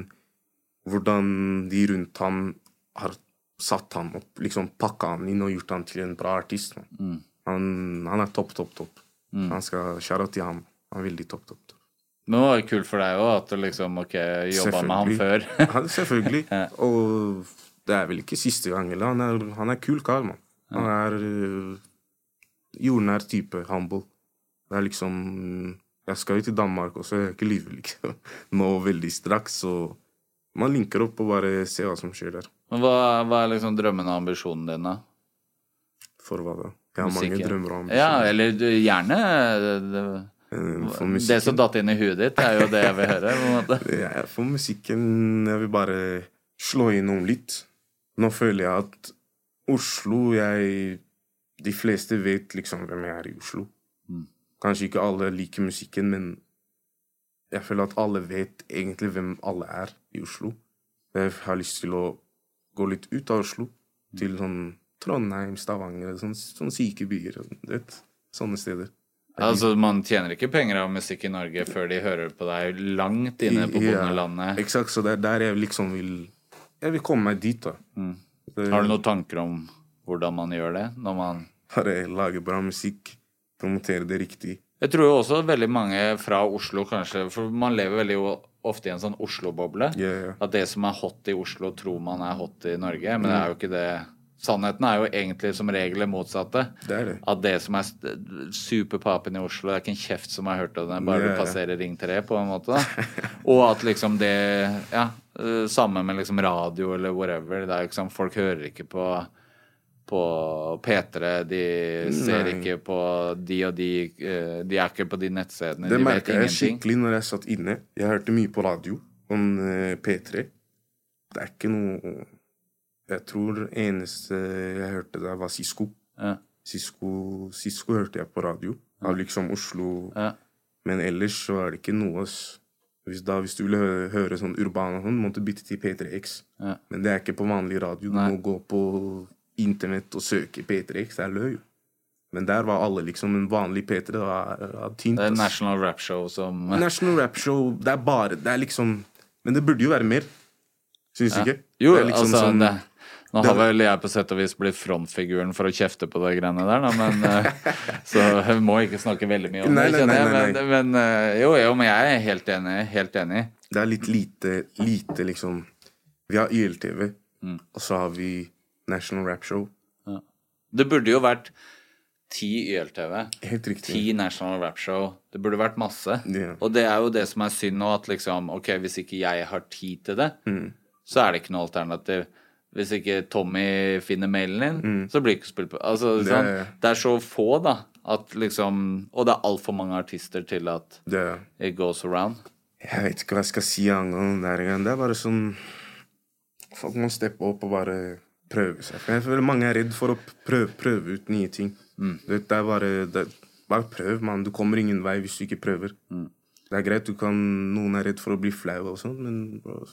hvordan de rundt han har satt han opp. Liksom pakka han inn og gjort han til en bra artist. Mm. Han, han er topp, topp, topp. Han skal Shout til han. Han er veldig topp, topp. topp. Men det var jo kult for deg òg, at du liksom ok, jobba med han før. ja, selvfølgelig. Og det er vel ikke siste gang Eller? Han er, han er kul kar, mann. Han er uh, jordnær type. Humble. Det er liksom Jeg skal jo til Danmark også, jeg er ikke lyver liksom. Nå veldig straks, så man linker opp og bare ser hva som skjer der. Men hva, hva er liksom drømmene og ambisjonene dine? For hva da? Jeg har mange drømmer og ambisjoner. Ja, eller du, gjerne det, Eh, for det musikken- som datt inn i huet ditt, er jo det jeg vil høre. Ja, for musikken Jeg vil bare slå innom litt. Nå føler jeg at Oslo jeg, De fleste vet liksom hvem jeg er i Oslo. Kanskje ikke alle liker musikken, men jeg føler at alle vet egentlig hvem alle er i Oslo. Jeg har lyst til å gå litt ut av Oslo. Til sånn Trondheim, Stavanger, sånne, sånne syke byer. Sånne steder. Altså, Man tjener ikke penger av musikk i Norge før de hører på deg langt inne på Ja, bondelandet. Eksakt, så det er der jeg liksom vil Jeg vil komme meg dit, da. Mm. Har du noen tanker om hvordan man gjør det? Når man Bare lage bra musikk, promotere det riktig. Jeg tror jo også veldig mange fra Oslo kanskje For man lever veldig ofte i en sånn Oslo-boble. Yeah, yeah. At det som er hot i Oslo, tror man er hot i Norge. Men det er jo ikke det. Sannheten er jo egentlig som regel det motsatte. Det er det. At det som er superpapen i Oslo, det er ikke en kjeft som har hørt om det, bare du passerer Ring 3, på en måte. da. Og at liksom det Ja, eh, samme med liksom radio eller whatever. Det er liksom, Folk hører ikke på på P3, de ser Nei. ikke på de og de eh, De er ikke på de nettstedene. Det de merka jeg ingenting. skikkelig når jeg satt inne. Jeg hørte mye på radio om eh, P3. Det er ikke noe Jeg tror eneste jeg hørte der, var Sisko. Ja. Sisko, Sisko hørte jeg på radio. Av liksom Oslo. Ja. Men ellers så er det ikke noe Hvis, da, hvis du ville høre, høre sånn urban og sånn, måtte du bytte til P3X. Ja. Men det er ikke på vanlig radio. Du Nei. må gå på internett og søke P3X. Det er løy. Men der var alle liksom en vanlig P3. Det var, var tynt. Det er ass. National Rap Show som National Rap Show, det er bare Det er liksom Men det burde jo være mer. Syns du Ja. ikke? Jo, Det er liksom altså sånn- det, Nå har vel jeg på sett og vis blitt frontfiguren for å kjefte på de greiene der, da, men eh, Så jeg må ikke snakke veldig mye om Nei, det, kjenner jeg. Men, men eh, jo, jo, men jeg er helt enig. Helt enig. Det er litt lite, lite liksom Vi har YLTV, Mm. og så har vi National Rap Show. Det burde jo vært ti YLTV. Helt riktig. Ti National Rap Show. Det burde vært masse. Yeah. Og det er jo det som er synd nå, at liksom Ok, hvis ikke jeg har tid til det, Mm. så er det ikke noe alternativ. Hvis ikke Tommy finner mailen din, Mm. så blir det ikke spilt på altså, Det- sånn, det er så få, da, at liksom Og det er altfor mange artister til at Det, it goes around. jeg vet ikke hva jeg skal si angående det her. Det er bare sånn Folk må steppe opp og bare prøve seg. Jeg føler mange er redd for å prøve, prøve ut nye ting. Mm. Det er bare det, Bare prøv, mann. Du kommer ingen vei hvis du ikke prøver. Mm. Det er greit, du kan, noen er redd for å bli flau og sånn, men bro,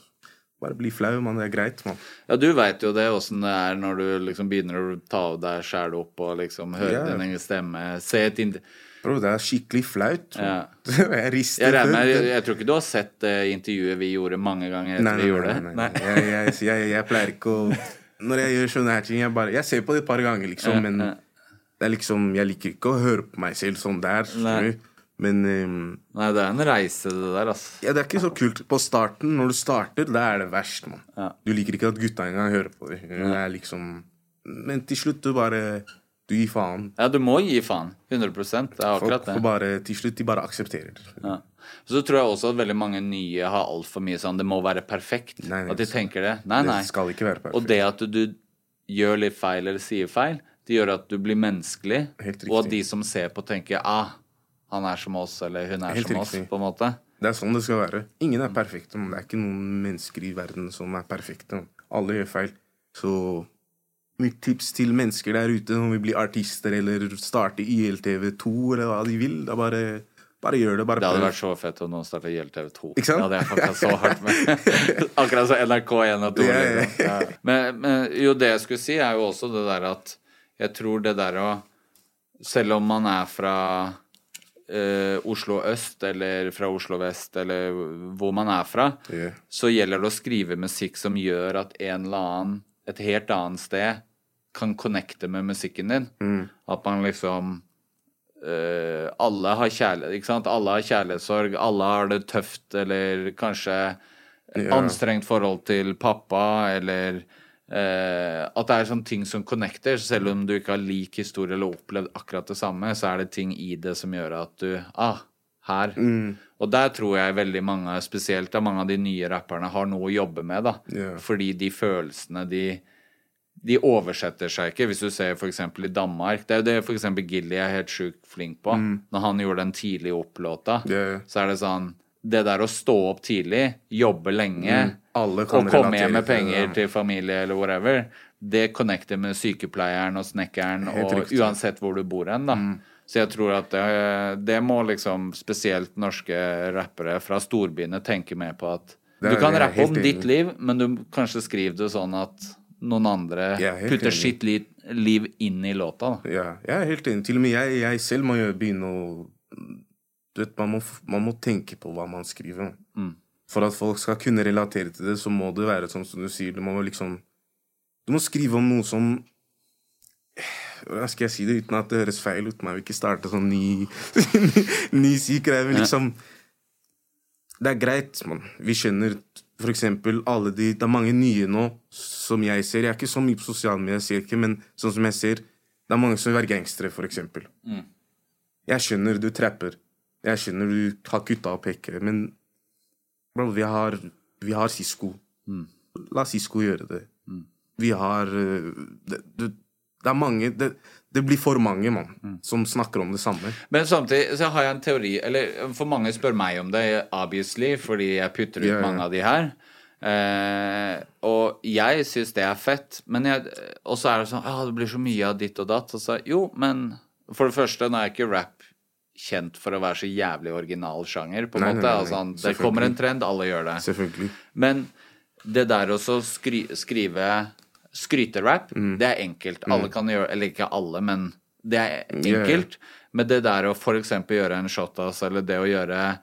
bare bli flau, mann. Det er greit, mann. Ja, du veit jo det, åssen det er når du liksom begynner å ta av deg sjæl opp og liksom høre Ja. din egen stemme. Se et indi... Bro, det er skikkelig flaut. Ja. jeg rister Jeg regner jeg, jeg tror ikke du har sett det intervjuet vi gjorde mange ganger etter Nei, vi nei, gjorde nei, det? nei, nei. Jeg, jeg, jeg, jeg pleier ikke å Når jeg gjør sånne her ting, jeg bare Jeg ser på det et par ganger, liksom, men det er liksom Jeg liker ikke å høre på meg selv sånn der. Sånn. Nei. Men um, Nei, det er en reise, det der, altså. ja, det er ikke så kult. På starten, når du starter, da er det verst, mann. Ja. Du liker ikke at gutta engang hører på deg. Det er liksom Men til slutt, du bare Du gir faen. Ja, du må gi faen. 100 Det er akkurat det. bare Til slutt, de bare aksepterer det. Ja. Så tror jeg også at veldig mange nye har altfor mye sånn Det må være perfekt. Nei, nei, at de tenker det. Nei, det skal ikke være perfekt. Og det at du, du gjør litt feil eller sier feil, det gjør at du blir menneskelig, og at de som ser på, tenker ah, han er som oss, eller hun er Helt som oss, på en måte. Det er sånn det skal være. Ingen er perfekte. Men det er ikke noen mennesker i verden som er perfekte. Alle gjør feil. Så mitt tips til mennesker der ute som vil bli artister eller starte YLTV2 eller hva de vil, da bare, bare gjør det. Bare Det hadde vært så fett om noen starta YLTV2. Ikke sant? Det hadde jeg faktisk så hardt med. Akkurat som NRK1 og 2. Ja, ja, Liksom. Ja. Men, men jo, det jeg skulle si, er jo også det der at jeg tror det der å Selv om man er fra eh, Oslo øst eller fra Oslo vest eller hvor man er fra, yeah. så gjelder det å skrive musikk som gjør at en eller annen et helt annet sted kan connecte med musikken din. Mm. At man liksom eh, Alle har kjærlighet, ikke sant? Alle har kjærlighetssorg, alle har det tøft eller kanskje Ja. anstrengt forhold til pappa, eller eh, At det er sånne ting som connecter. Selv om du ikke har lik historie eller opplevd akkurat det samme, så er det ting i det som gjør at du Ah, her. Mm. Og der tror jeg veldig mange, spesielt av mange av de nye rapperne, har noe å jobbe med, da. Yeah. Fordi de følelsene de de oversetter seg ikke. Hvis du ser f.eks. i Danmark Det er jo det f.eks. Gilly er helt sjukt flink på. Når han gjorde den tidlige opp-låta, Mm. Så er det sånn Det der å stå opp tidlig, jobbe lenge Mm. Og komme hjem med penger ja. til familie eller whatever, det connecter med sykepleieren og snekkeren og. Mm. uansett hvor du bor hen, da. Så jeg tror at det, det må liksom spesielt norske rappere fra storbyene tenke mer på at du kan rappe om ditt liv, men du kanskje skriver det sånn at noen andre er putter sitt liv, liv inn i låta. Da. Ja, jeg er helt enig. Til og med jeg, jeg selv må jo begynne å Du vet, man må, man må tenke på hva man skriver. Mm. For at folk skal kunne relatere til det, så må det være sånn som du sier. Du må liksom Du må skrive om noe som Hvordan skal jeg si det uten at det høres feil ut? Man vil ikke starte sånn ny, ny syk greie, men liksom Det er greit, mann. Vi skjønner for eksempel alle de Det er mange nye nå som jeg ser. Jeg er ikke så mye på sosiale medier, jeg ser ikke, men sånn som jeg ser Det er mange som vil være gangstere, for eksempel. Jeg skjønner du trapper. Jeg skjønner du har kutta opp hekket, men bro, vi har, vi har Sisko. La Sisko gjøre det. Vi har øh, det, det, det er mange det, det blir for mange, mann, som snakker om det samme. Men samtidig så har jeg en teori Eller for mange spør meg om det, obviously, fordi jeg putter ut Ja, ja. mange av de her. Eh, og jeg syns det er fett, men jeg Og så er det sånn Ja, det blir så mye av ditt og datt. Og så jo, men For det første, nå er ikke rap kjent for å være så jævlig original sjanger, på en Nei, måte. nei, nei, nei. Altså, det kommer en trend, alle gjør det. Selvfølgelig. Men det der også skri skrive skryterap, Mm. det er enkelt. Alle kan gjøre Eller ikke alle, men det er enkelt. Men det der å eksempel gjøre en shotas, eller det å gjøre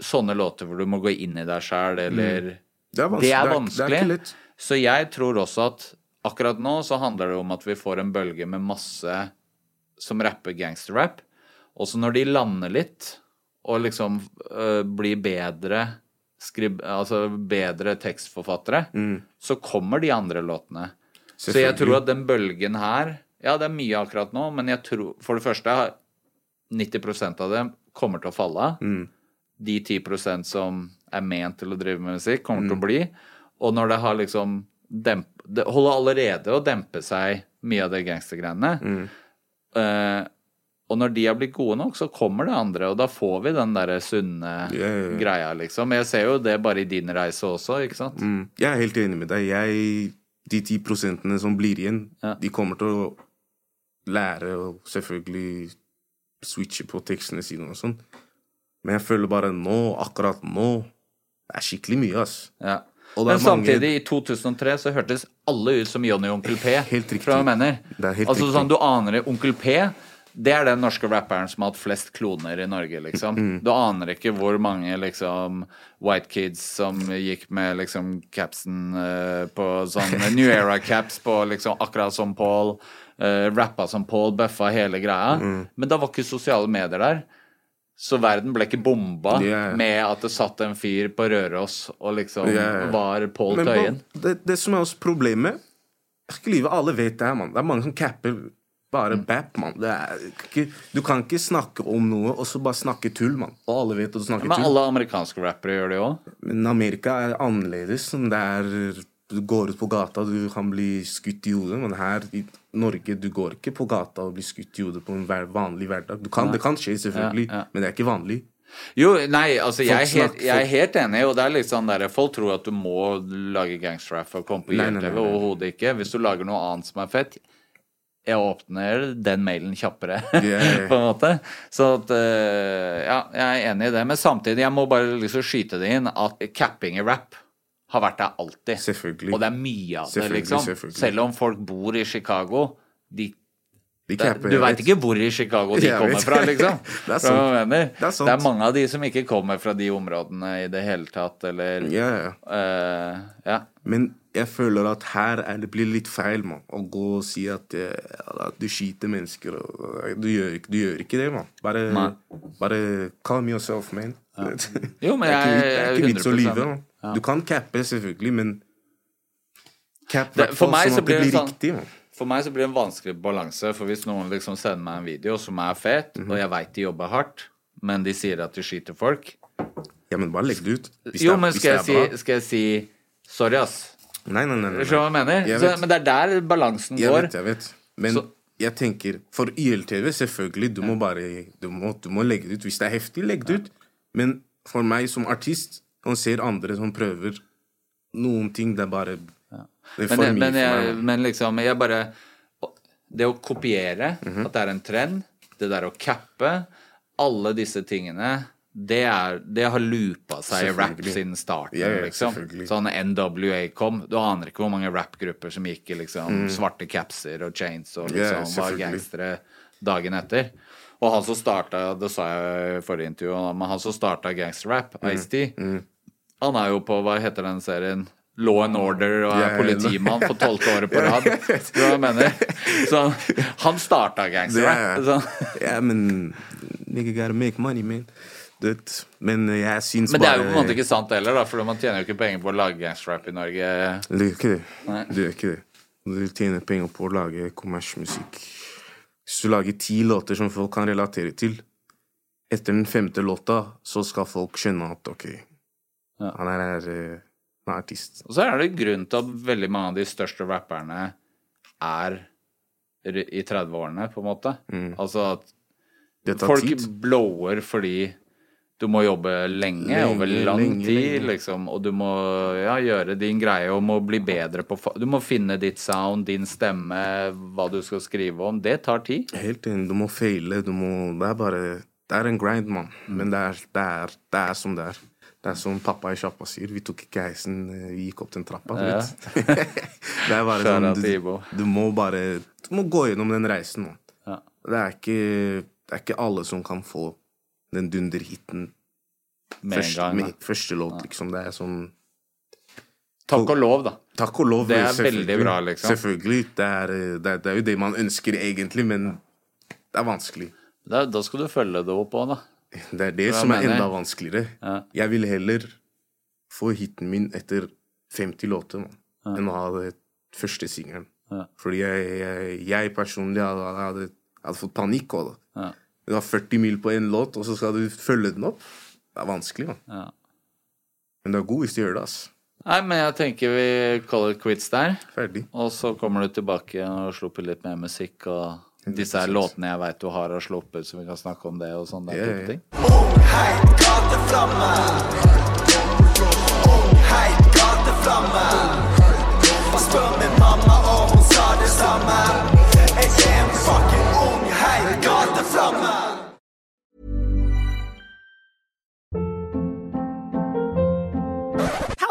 sånne låter hvor du må gå inn i deg sjæl, eller Det er vanskelig. Det er Det er vanskelig. ikke lett. Så jeg tror også at akkurat nå så handler det om at vi får en bølge med masse som rapper gangsterrap. Og så når de lander litt, og liksom øh, blir bedre skrib, altså bedre tekstforfattere, så kommer de andre låtene. Så jeg tror at den bølgen her Ja, det er mye akkurat nå, men jeg tror for det første 90% av det kommer til å falle av. De 10% som er ment til å drive med musikk, kommer til å bli. Og når det har liksom demp, Det holder allerede å dempe seg mye av det gangstergreiene. Mm. Eh, og når de har blitt gode nok, så kommer det andre, og da får vi den derre sunne yeah. greia, liksom. Jeg ser jo det bare i din reise også, ikke sant? Mm, jeg er helt enig med deg. Jeg, de ti prosentene som blir igjen, Ja. de kommer til å lære og selvfølgelig switche på tekstene sine og sånn. Men jeg føler bare nå, akkurat nå, det er skikkelig mye, ass. Ja. Men er mange- samtidig, i 2003 så hørtes alle ut som Johnny og Onkel P. Helt riktig. Fra hva jeg mener. Det er helt altså riktig. sånn, Du aner det. Onkel P det er den norske rapperen som har hatt flest kloner i Norge, liksom. Mm. Du aner ikke hvor mange liksom white kids som gikk med liksom capsen uh, på sånn New Era-caps på liksom akkurat som Paul. Uh, rappa som Paul, bøffa hele greia. Mm. Men da var ikke sosiale medier der. Så verden ble ikke bomba Yeah. med at det satt en fyr på Røros og liksom Yeah. var Paul Men Tøyen. det, det som er også problemet ikke livet Alle vet det her, mann. Det er mange som capper bare bap, mann. Du kan ikke snakke om noe og så bare snakke tull, mann. Og alle vet at du snakker Men tull. alle amerikanske rappere gjør det òg. Men Amerika er annerledes. Som det er Du går ut på gata, du kan bli skutt i hodet. Men her i Norge, du går ikke på gata og blir skutt i hodet på en vanlig hverdag. Du kan, det kan skje, selvfølgelig, Ja, ja. men det er ikke vanlig. Jo, nei, altså jeg er, helt, jeg er helt enig, og det er litt sånn der Folk tror at du må lage gangsterrap for å komme på YLTV, overhodet ikke. Hvis du lager noe annet som er fett jeg åpner den mailen kjappere, Yeah. på en måte. Så at eh, Ja, jeg er enig i det. Men samtidig, jeg må bare liksom skyte det inn at capping i rap har vært der alltid. Selvfølgelig. Og det er mye av det, liksom. Selv om folk bor i Chicago. De capper, du veit ikke hvor i Chicago de kommer fra, liksom. Det er Fra. Det er mange av de som ikke kommer fra de områdene i det hele tatt, eller yeah. eh, Ja. Men jeg føler at her er det blir litt feil, man, Å gå og si at, eh, at du skyter mennesker. Og, du, gjør, du gjør ikke det, mann. Bare, bare calm yourself, man. Jo, men det er ikke, jeg- det er ikke vits å lyve. Du kan cappe, selvfølgelig, men cap hvert fall sånn så at det blir sånn- riktig. Man. For meg så blir det en vanskelig balanse, for hvis noen liksom sender meg en video som er fet, Mhm. og jeg veit de jobber hardt, men de sier at de skyter folk Ja, men bare legg det ut. Jo, er, men skal jeg, det si, er skal jeg si sorry, ass? Nei, nei, nei. nei, jeg mener? Jeg Så, men det er der balansen Jeg går. vet, jeg vet. Men Så- jeg tenker, for YLTV, selvfølgelig, du må bare du må, du må legge det ut. Hvis det er heftig, legg det ut. Men for meg som artist, man ser andre som prøver noen ting, det er bare Det er for Men, mye men, for jeg, meg. men liksom, jeg bare Det å kopiere, Mhm. at det er en trend, det der å cappe, alle disse tingene det, er, det har loopa seg i rap siden starten. Ja, liksom. selvfølgelig. Sånn NWA kom, du aner ikke hvor mange rappgrupper som gikk i liksom, svarte capser og chains og liksom, liksom, var gangstere dagen etter. Og han som starta, det sa jeg i forrige intervju, men han som starta gangsterrap, Mm. Ice-T, han er jo på, hva heter den serien? Law and Order og er politimann for tolvte året på rad. Hva jeg mener? Så han starta gangsterrap. Yeah. yeah, men Nigga gotta make money, man. Du vet, men jeg syns Men det er jo på en måte ikke sant heller, da, for man tjener jo ikke penger på å lage gangsterrap i Norge. Det gjør ikke det. Nei. Det gjør ikke det. Du tjener penger på å lage kommersmusikk. Hvis du lager ti låter som folk kan relatere til, etter den femte låta så skal folk skjønne at ok, Ja. han er, er, han er artist. Og så er det grunn til at veldig mange av de største rapperne er i 30-årene, på en måte. Altså at Det tar folk tid. blower fordi du må jobbe lenge, Lenge, over lang lenge, tid, lenge. liksom, og du må ja, gjøre din greie og må bli bedre på Du må finne ditt sound, din stemme, hva du skal skrive om. Det tar tid. Helt enig. Du må feile. Du må Det er bare Det er en grind, mann. Men det er, det, er, det er som det er. Det er som pappa i sjappa sier. Vi tok ikke heisen, eh, vi gikk opp den trappa. Ja. det er bare sånn du, du må bare Du må gå gjennom den reisen. Ja. Det er ikke Det er ikke alle som kan få den dunderhiten første, med første låt, liksom. Det er sånn Takk og lov, da. Takk og lov. Det er veldig bra, liksom. Selvfølgelig. Det er, det, er, det er jo det man ønsker egentlig, men det er vanskelig. Da, da skal du følge det opp òg, da. Det er det Hva som er mener enda vanskeligere. Ja. Jeg vil heller få hiten min etter 50 låter man, enn å ha det første singelen. Ja. Fordi jeg, jeg, jeg personlig hadde, hadde, hadde fått panikk av det. Du har 40 mil på én låt, og så skal du følge den opp. Det er vanskelig, man. Ja. Men det er god hvis du gjør det, ass. Nei, men jeg tenker vi kaller it quits der. Ferdig. Og så kommer du tilbake igjen og slipper litt mer musikk og disse her låtene jeg veit du har og sluppet, så vi kan snakke om det og sånn der yeah, type ting. Ung, heit gateflamme. Ung, heit gateflamme. Spør min mamma, og hun sa det samme. Jeg er en fucking